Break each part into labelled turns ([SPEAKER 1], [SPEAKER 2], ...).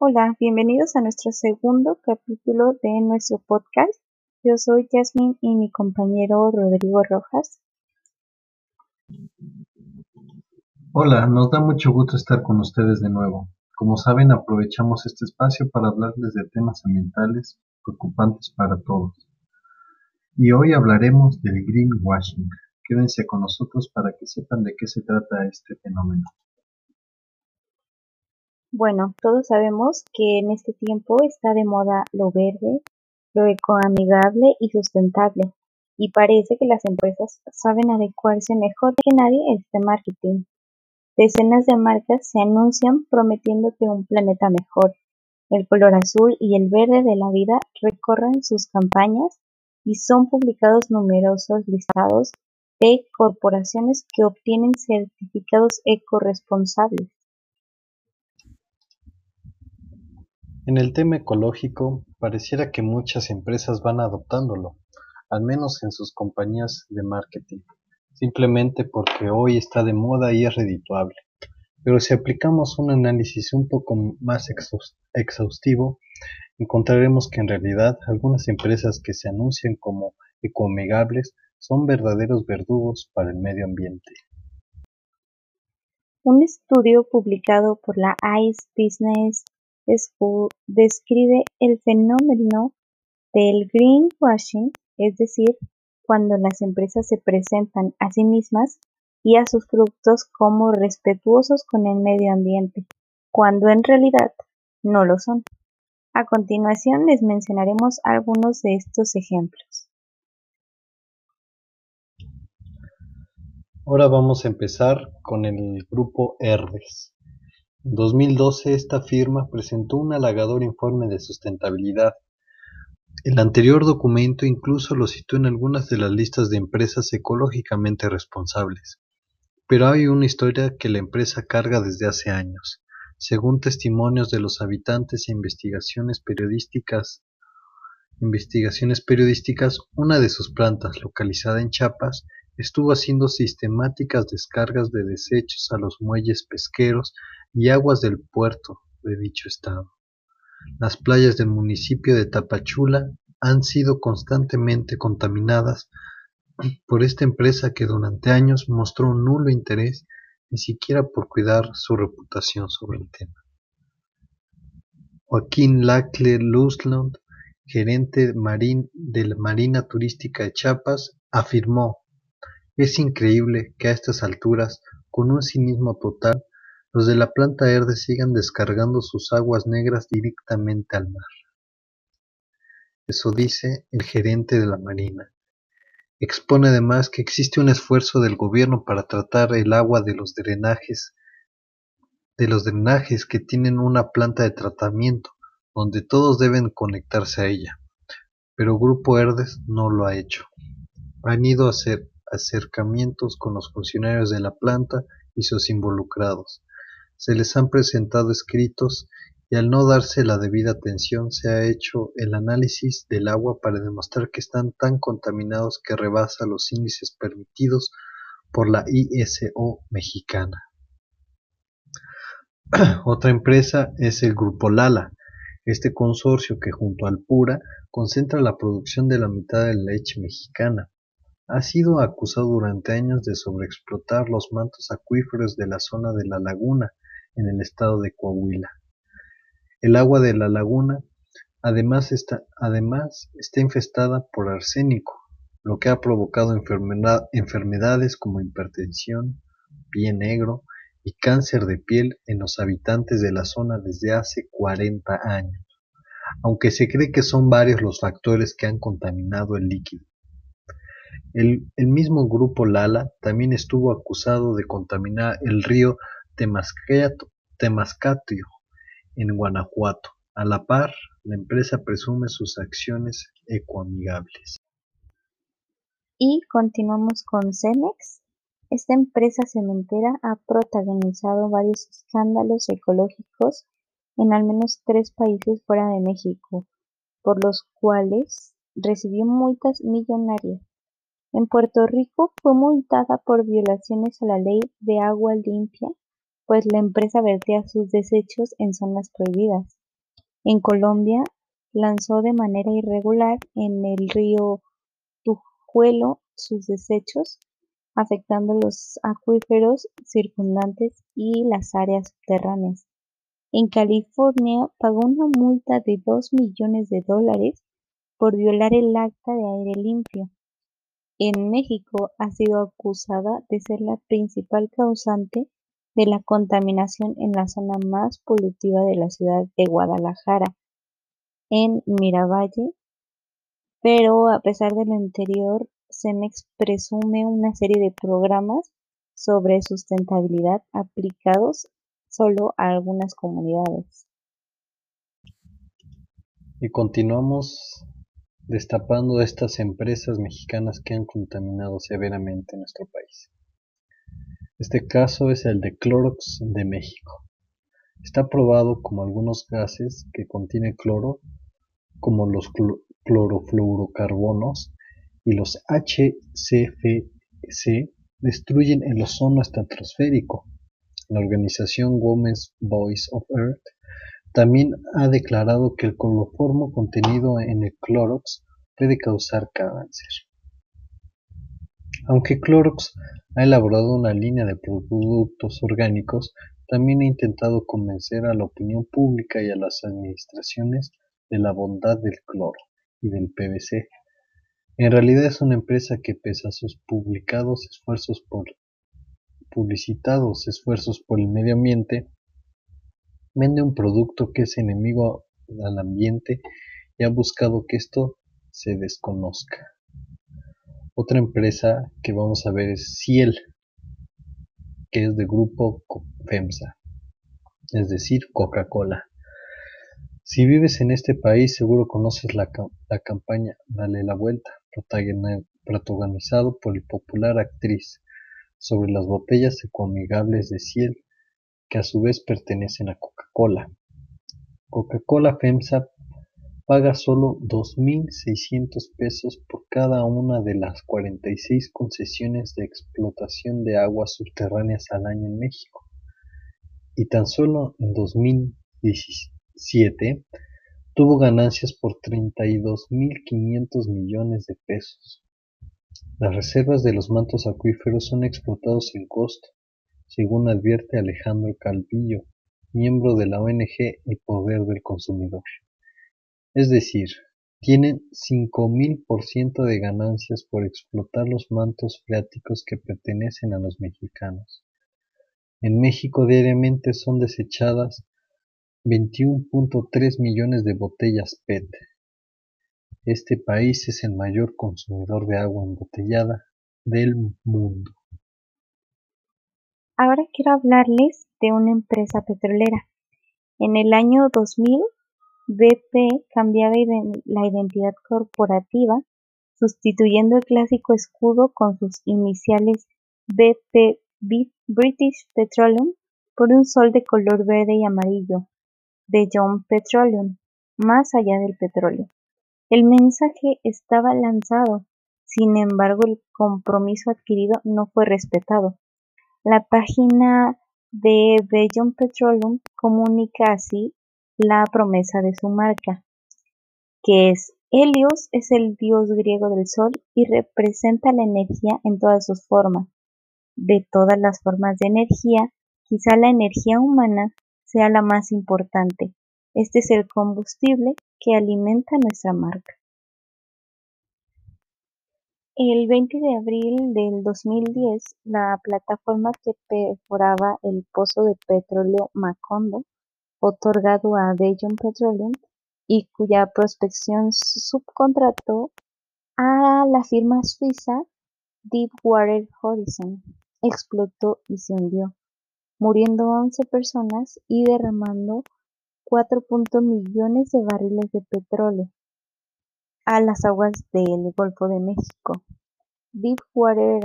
[SPEAKER 1] Hola, bienvenidos a nuestro segundo capítulo de nuestro podcast. Yo soy Jasmine y mi compañero Rodrigo Rojas.
[SPEAKER 2] Hola, nos da mucho gusto estar con ustedes de nuevo. Como saben, aprovechamos este espacio para hablarles de temas ambientales preocupantes para todos. Y hoy hablaremos del greenwashing. Quédense con nosotros para que sepan de qué se trata este fenómeno.
[SPEAKER 1] Bueno, todos sabemos que en este tiempo está de moda lo verde, lo ecoamigable y sustentable, y parece que las empresas saben adecuarse mejor que nadie a este marketing. Decenas de marcas se anuncian prometiéndote un planeta mejor. El color azul y el verde de la vida recorren sus campañas y son publicados numerosos listados de corporaciones que obtienen certificados ecoresponsables.
[SPEAKER 2] En el tema ecológico, pareciera que muchas empresas van adoptándolo, al menos en sus compañías de marketing, simplemente porque hoy está de moda y es redituable. Pero si aplicamos un análisis un poco más exhaustivo, encontraremos que en realidad algunas empresas que se anuncian como ecoamigables son verdaderos verdugos para el medio ambiente.
[SPEAKER 1] Un estudio publicado por la ICE Business describe el fenómeno del greenwashing, es decir, cuando las empresas se presentan a sí mismas y a sus productos como respetuosos con el medio ambiente, cuando en realidad no lo son. A continuación les mencionaremos algunos de estos ejemplos.
[SPEAKER 2] Ahora vamos a empezar con el grupo Herdes. En 2012 esta firma presentó un halagador informe de sustentabilidad. El anterior documento incluso lo citó en algunas de las listas de empresas ecológicamente responsables. Pero hay una historia que la empresa carga desde hace años. Según testimonios de los habitantes e investigaciones periodísticas, investigaciones periodísticas, una de sus plantas, localizada en Chiapas, estuvo haciendo sistemáticas descargas de desechos a los muelles pesqueros y aguas del puerto de dicho estado. Las playas del municipio de Tapachula han sido constantemente contaminadas por esta empresa que durante años mostró nulo interés ni siquiera por cuidar su reputación sobre el tema. Joaquín Lacle Lusland, gerente de la Marina Turística de Chiapas, afirmó, es increíble que a estas alturas, con un cinismo total, los de la planta verde sigan descargando sus aguas negras directamente al mar. Eso dice el gerente de la Marina. Expone además que existe un esfuerzo del gobierno para tratar el agua de los drenajes de los drenajes que tienen una planta de tratamiento donde todos deben conectarse a ella. Pero Grupo Herdes no lo ha hecho. Han ido a hacer acercamientos con los funcionarios de la planta y sus involucrados, se les han presentado escritos y al no darse la debida atención se ha hecho el análisis del agua para demostrar que están tan contaminados que rebasa los índices permitidos por la ISO mexicana. Otra empresa es el Grupo Lala, este consorcio que junto al Pura concentra la producción de la mitad de la leche mexicana. Ha sido acusado durante años de sobreexplotar los mantos acuíferos de la zona de la laguna en el estado de Coahuila. El agua de la laguna además está, además está infestada por arsénico, lo que ha provocado enfermedades como hipertensión, pie negro y cáncer de piel en los habitantes de la zona desde hace 40 años, aunque se cree que son varios los factores que han contaminado el líquido. El, el mismo grupo Lala también estuvo acusado de contaminar el río Temascatio en Guanajuato. A la par, la empresa presume sus acciones ecoamigables.
[SPEAKER 1] Y continuamos con Cemex. Esta empresa cementera ha protagonizado varios escándalos ecológicos en al menos tres países fuera de México, por los cuales recibió multas millonarias. En Puerto Rico fue multada por violaciones a la ley de agua limpia pues la empresa vertía sus desechos en zonas prohibidas. En Colombia, lanzó de manera irregular en el río Tujuelo sus desechos, afectando los acuíferos circundantes y las áreas subterráneas. En California pagó una multa de dos millones de dólares por violar el Acta de Aire Limpio. En México ha sido acusada de ser la principal causante de la contaminación en la zona más polutiva de la ciudad de Guadalajara, en Miravalle, pero a pesar de lo anterior, Cemex presume una serie de programas sobre sustentabilidad aplicados solo a algunas comunidades.
[SPEAKER 2] Y continuamos destapando estas empresas mexicanas que han contaminado severamente nuestro país. Este caso es el de Clorox de México. Está probado como algunos gases que contienen cloro, como los clorofluorocarbonos y los HCFC, destruyen el ozono estratosférico. La organización Women's Voice of Earth también ha declarado que el cloroformo contenido en el Clorox puede causar cáncer. Aunque Clorox ha elaborado una línea de productos orgánicos, también ha intentado convencer a la opinión pública y a las administraciones de la bondad del cloro y del PVC. En realidad es una empresa que pese a sus publicados esfuerzos por publicitados esfuerzos por el medio ambiente, vende un producto que es enemigo al ambiente y ha buscado que esto se desconozca. Otra empresa que vamos a ver es Ciel, que es de grupo FEMSA, es decir, Coca-Cola. Si vives en este país seguro conoces la, la campaña Dale la Vuelta, protagonizado por el popular actriz sobre las botellas ecoamigables de Ciel que a su vez pertenecen a Coca-Cola. Coca-Cola FEMSA paga solo 2.600 pesos por cada una de las 46 concesiones de explotación de aguas subterráneas al año en México. Y tan solo en 2017 tuvo ganancias por 32.500 millones de pesos. Las reservas de los mantos acuíferos son explotados sin costo, según advierte Alejandro Calvillo, miembro de la ONG El Poder del Consumidor. Es decir, tienen cinco mil por ciento de ganancias por explotar los mantos freáticos que pertenecen a los mexicanos. En México diariamente son desechadas 21.3 millones de botellas PET. Este país es el mayor consumidor de agua embotellada del mundo.
[SPEAKER 1] Ahora quiero hablarles de una empresa petrolera. En el año 2000, BP cambiaba la identidad corporativa, sustituyendo el clásico escudo con sus iniciales BP British Petroleum por un sol de color verde y amarillo, Beyond Petroleum, más allá del petróleo. El mensaje estaba lanzado, sin embargo el compromiso adquirido no fue respetado. La página de Beyond Petroleum comunica así la promesa de su marca, que es Helios es el dios griego del sol y representa la energía en todas sus formas. De todas las formas de energía, quizá la energía humana sea la más importante. Este es el combustible que alimenta nuestra marca. El 20 de abril del 2010, la plataforma que perforaba el pozo de petróleo Macondo, otorgado a Bellon Petroleum y cuya prospección subcontrató a la firma suiza Deepwater Horizon, explotó y se hundió, muriendo 11 personas y derramando 4. millones de barriles de petróleo a las aguas del Golfo de México. Deepwater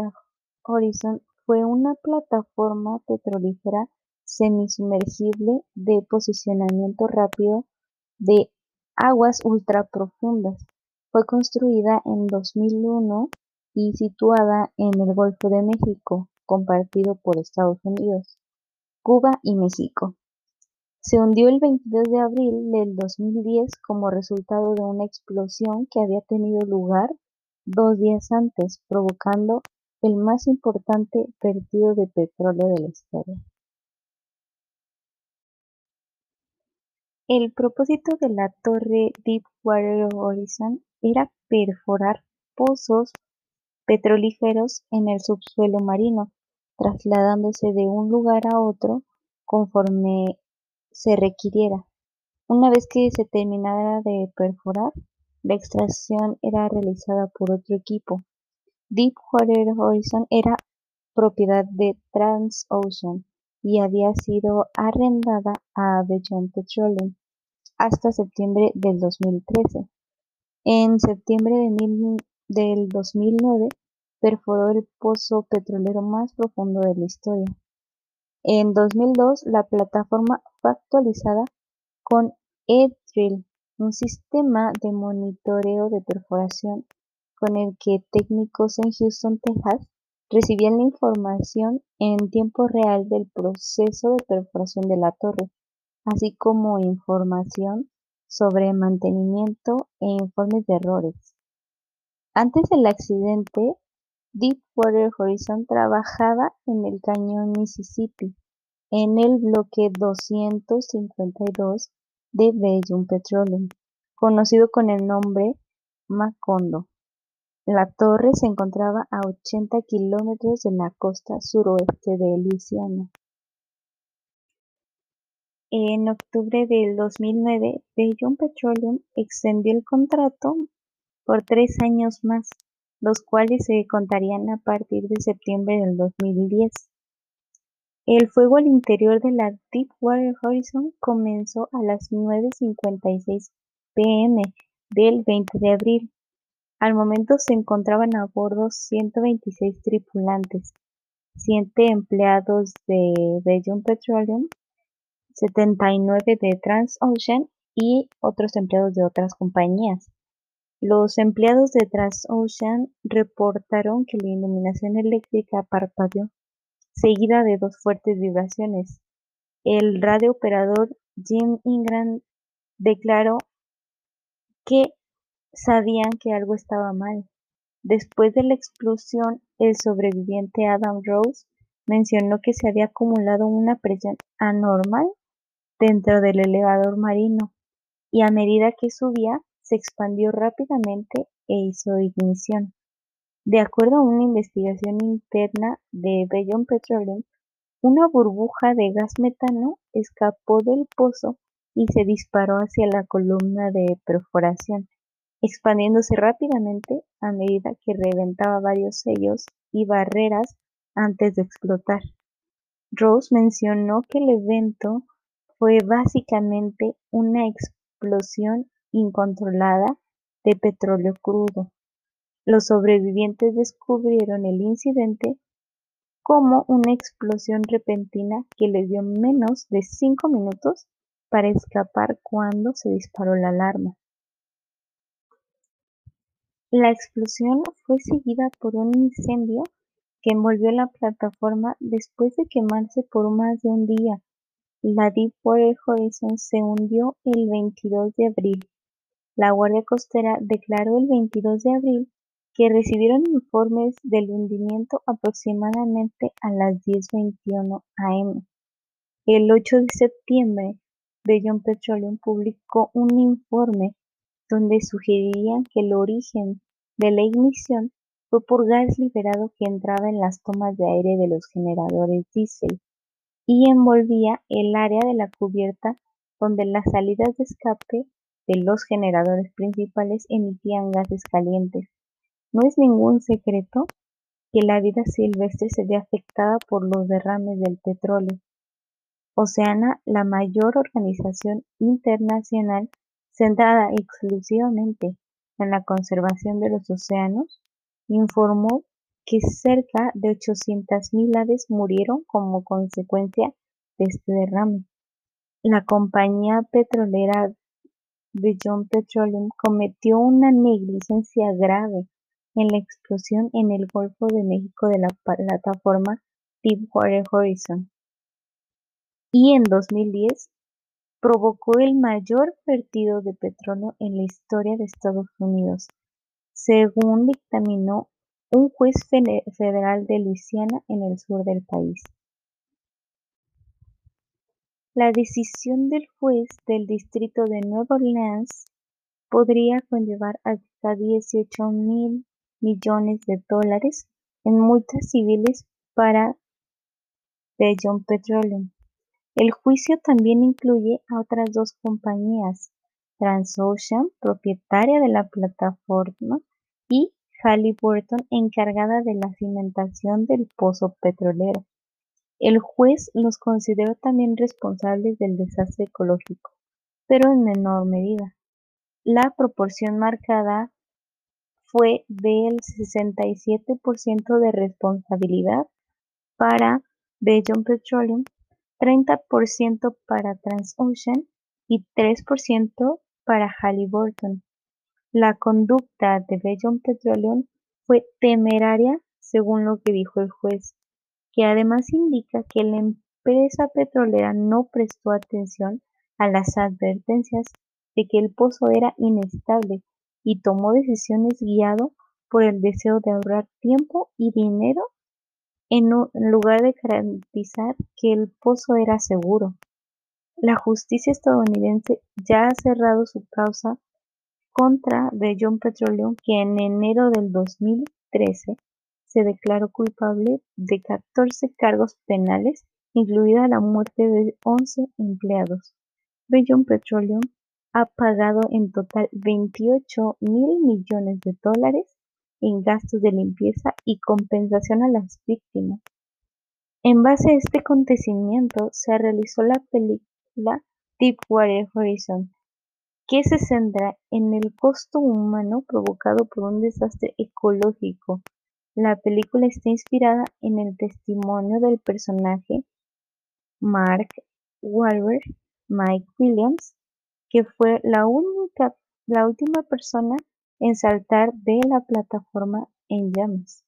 [SPEAKER 1] Horizon fue una plataforma petrolífera semisumergible de posicionamiento rápido de aguas ultraprofundas. Fue construida en 2001 y situada en el Golfo de México, compartido por Estados Unidos, Cuba y México. Se hundió el 22 de abril del 2010 como resultado de una explosión que había tenido lugar dos días antes, provocando el más importante vertido de petróleo de la historia. El propósito de la torre Deepwater Horizon era perforar pozos petrolíferos en el subsuelo marino, trasladándose de un lugar a otro conforme se requiriera. Una vez que se terminara de perforar, la extracción era realizada por otro equipo. Deepwater Horizon era propiedad de Transocean y había sido arrendada a Beyond Petroleum hasta septiembre del 2013. En septiembre de del 2009 perforó el pozo petrolero más profundo de la historia. En 2002 la plataforma fue actualizada con E-Drill, un sistema de monitoreo de perforación con el que técnicos en Houston, Texas, recibían la información en tiempo real del proceso de perforación de la torre, así como información sobre mantenimiento e informes de errores. Antes del accidente, Deepwater Horizon trabajaba en el cañón Mississippi, en el bloque 252 de Bellum Petroleum, conocido con el nombre Macondo. La torre se encontraba a 80 kilómetros de la costa suroeste de Luisiana. En octubre del 2009, Bellum Petroleum extendió el contrato por tres años más, los cuales se contarían a partir de septiembre del 2010. El fuego al interior de la Deepwater Horizon comenzó a las 9.56 pm del 20 de abril. Al momento se encontraban a bordo 126 tripulantes, 7 empleados de Bellum Petroleum, 79 de Transocean y otros empleados de otras compañías. Los empleados de Transocean reportaron que la iluminación eléctrica parpadeó, seguida de dos fuertes vibraciones. El radiooperador Jim Ingram declaró que sabían que algo estaba mal. Después de la explosión, el sobreviviente Adam Rose mencionó que se había acumulado una presión anormal dentro del elevador marino y a medida que subía se expandió rápidamente e hizo ignición. De acuerdo a una investigación interna de Bellon Petroleum, una burbuja de gas metano escapó del pozo y se disparó hacia la columna de perforación, expandiéndose rápidamente a medida que reventaba varios sellos y barreras antes de explotar. Rose mencionó que el evento fue básicamente una explosión incontrolada de petróleo crudo. Los sobrevivientes descubrieron el incidente como una explosión repentina que les dio menos de cinco minutos para escapar cuando se disparó la alarma. La explosión fue seguida por un incendio que envolvió la plataforma después de quemarse por más de un día. La Deepwater Horizon se hundió el 22 de abril. La Guardia Costera declaró el 22 de abril que recibieron informes del hundimiento aproximadamente a las 10:21 am. El 8 de septiembre, Bellon Petroleum publicó un informe donde sugerían que el origen de la ignición fue por gas liberado que entraba en las tomas de aire de los generadores diésel y envolvía el área de la cubierta donde las salidas de escape de los generadores principales emitían gases calientes. No es ningún secreto que la vida silvestre se ve afectada por los derrames del petróleo. Oceana, la mayor organización internacional centrada exclusivamente en la conservación de los océanos, informó que cerca de 800.000 aves murieron como consecuencia de este derrame. La compañía petrolera Beyond Petroleum cometió una negligencia grave en la explosión en el Golfo de México de la plataforma Deepwater Horizon. Y en 2010 provocó el mayor vertido de petróleo en la historia de Estados Unidos, según dictaminó un juez federal de Luisiana en el sur del país. La decisión del juez del distrito de Nueva Orleans podría conllevar hasta 18 mil millones de dólares en multas civiles para Bellon Petroleum. El juicio también incluye a otras dos compañías, Transocean, propietaria de la plataforma, y Halliburton, encargada de la cimentación del pozo petrolero. El juez los consideró también responsables del desastre ecológico, pero en menor medida. La proporción marcada fue del 67% de responsabilidad para Bellon Petroleum, 30% para Transocean y 3% para Halliburton. La conducta de Bellon Petroleum fue temeraria, según lo que dijo el juez que además indica que la empresa petrolera no prestó atención a las advertencias de que el pozo era inestable y tomó decisiones guiado por el deseo de ahorrar tiempo y dinero en lugar de garantizar que el pozo era seguro. La justicia estadounidense ya ha cerrado su causa contra Bellon Petroleum que en enero del 2013 se declaró culpable de 14 cargos penales, incluida la muerte de 11 empleados. Bellon Petroleum ha pagado en total 28 mil millones de dólares en gastos de limpieza y compensación a las víctimas. En base a este acontecimiento se realizó la película Deepwater Horizon, que se centra en el costo humano provocado por un desastre ecológico la película está inspirada en el testimonio del personaje Mark Wahlberg, Mike Williams, que fue la última persona en saltar de la plataforma en llamas.